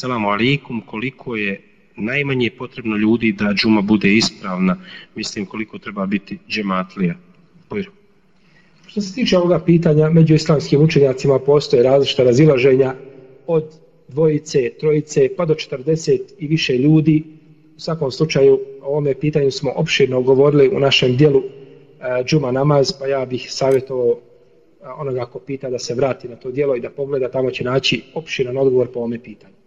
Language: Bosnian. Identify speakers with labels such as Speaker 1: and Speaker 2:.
Speaker 1: selam alejkum koliko je najmanje potrebno ljudi da džuma bude ispravna mislim koliko treba biti džematlija Pojru.
Speaker 2: što se tiče ovoga pitanja među islamskim učenjacima postoje različita razilaženja od dvojice, trojice pa do 40 i više ljudi u svakom slučaju o ovome pitanju smo opširno govorili u našem dijelu e, džuma namaz pa ja bih savjetovao e, onoga ko pita da se vrati na to dijelo i da pogleda, tamo će naći opširan odgovor po ome pitanju.